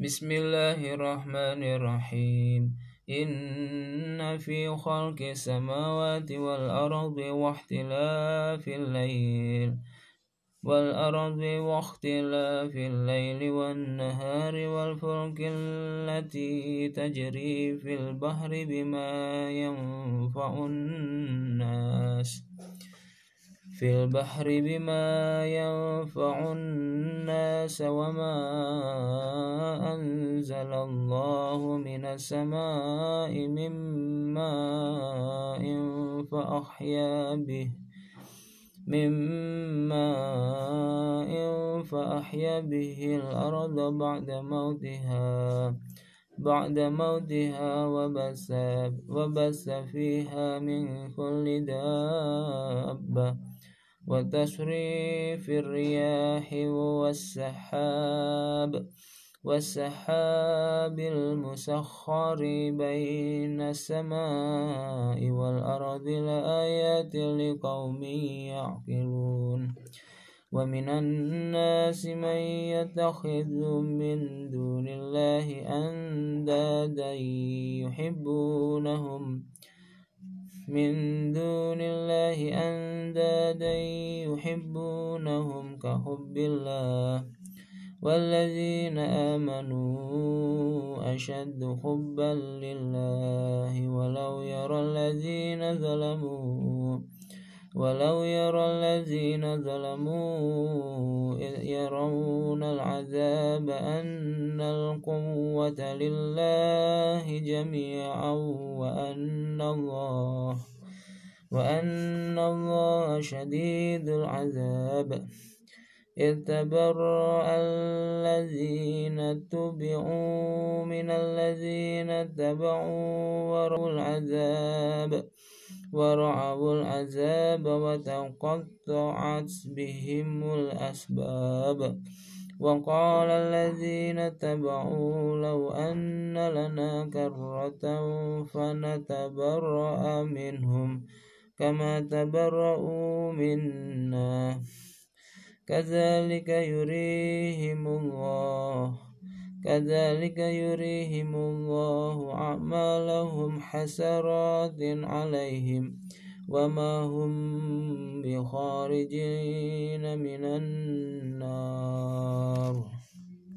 بسم الله الرحمن الرحيم إن في خلق السماوات والأرض واختلاف الليل والأرض واختلاف الليل والنهار والفلك التي تجري في البحر بما ينفع الناس في البحر بما ينفع الناس وما أنزل الله من السماء من ماء فأحيا به. من ماء فأحيا به الأرض بعد موتها بعد موتها وبث, وبث فيها من كل دابة. وتصريف الرياح والسحاب والسحاب المسخر بين السماء والأرض لآيات لقوم يعقلون. ومن الناس من يتخذ من دون الله أندادا يحبونهم. من دون الله أندادا يحبونهم كحب الله. والذين آمنوا أشد حبا لله ولو يرى الذين ظلموا ولو يرى الذين ظلموا إذ يرون العذاب أن القوة لله جميعا وأن الله وأن الله شديد العذاب. إذ تبرأ الذين اتبعوا من الذين اتبعوا وروا العذاب ورعوا العذاب وتقطعت بهم الأسباب. وقال الذين اتبعوا لو أن لنا كرة فنتبرأ منهم. كما تبرؤوا منا كذلك يريهم الله كذلك يريهم الله أعمالهم حسرات عليهم وما هم بخارجين من النار